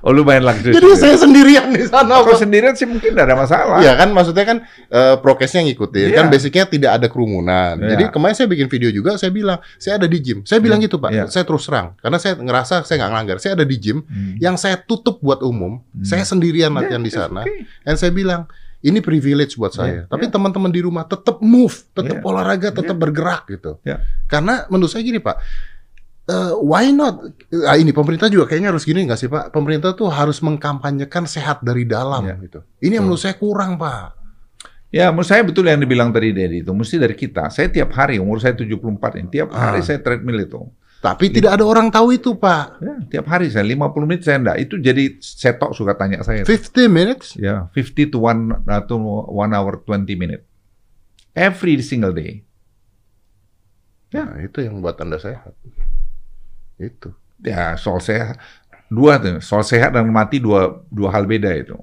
oh lu main langsung. Jadi saya sendirian di sana. Kalau sendirian sih mungkin tidak ada masalah. Iya kan, maksudnya kan uh, prokesnya ngikutin. Iya. Kan basicnya tidak ada kerumunan. Iya. Jadi kemarin saya bikin video juga, saya bilang saya ada di gym. Saya bilang Iya. gitu pak, Iya. saya terus terang karena saya ngerasa saya nggak ngelanggar. Saya ada di gym Hmm. yang saya tutup buat umum. Hmm. Saya sendirian latihan Yeah, di sana. okay. Dan saya bilang ini privilege buat Iya, saya. Tapi iya. teman-teman di rumah tetap move, tetap Iya. olahraga, tetap Iya. bergerak gitu. Iya. Karena menurut saya gini pak, eh, why not? Ah, ini pemerintah juga kayaknya harus gini nggak sih pak? Pemerintah tuh harus mengkampanyekan sehat dari dalam Iya. gitu. Ini yang menurut saya kurang pak. Ya, menurut saya betul yang dibilang tadi Dedi itu. Mesti dari kita. Saya tiap hari, umur saya 74 ini, tiap hari Ah. saya treadmill itu. Tapi tidak ada orang tahu itu pak. Ya, tiap hari saya 50 menit saya enggak. Itu jadi setok suka tanya saya. 50 minutes? Ya, 50 to 1 to 1 hour 20 minute. Every single day. Ya. Nah, itu yang buat anda sehat. Itu. Ya, soal sehat dua tuh, soal sehat dan mati dua dua hal beda itu.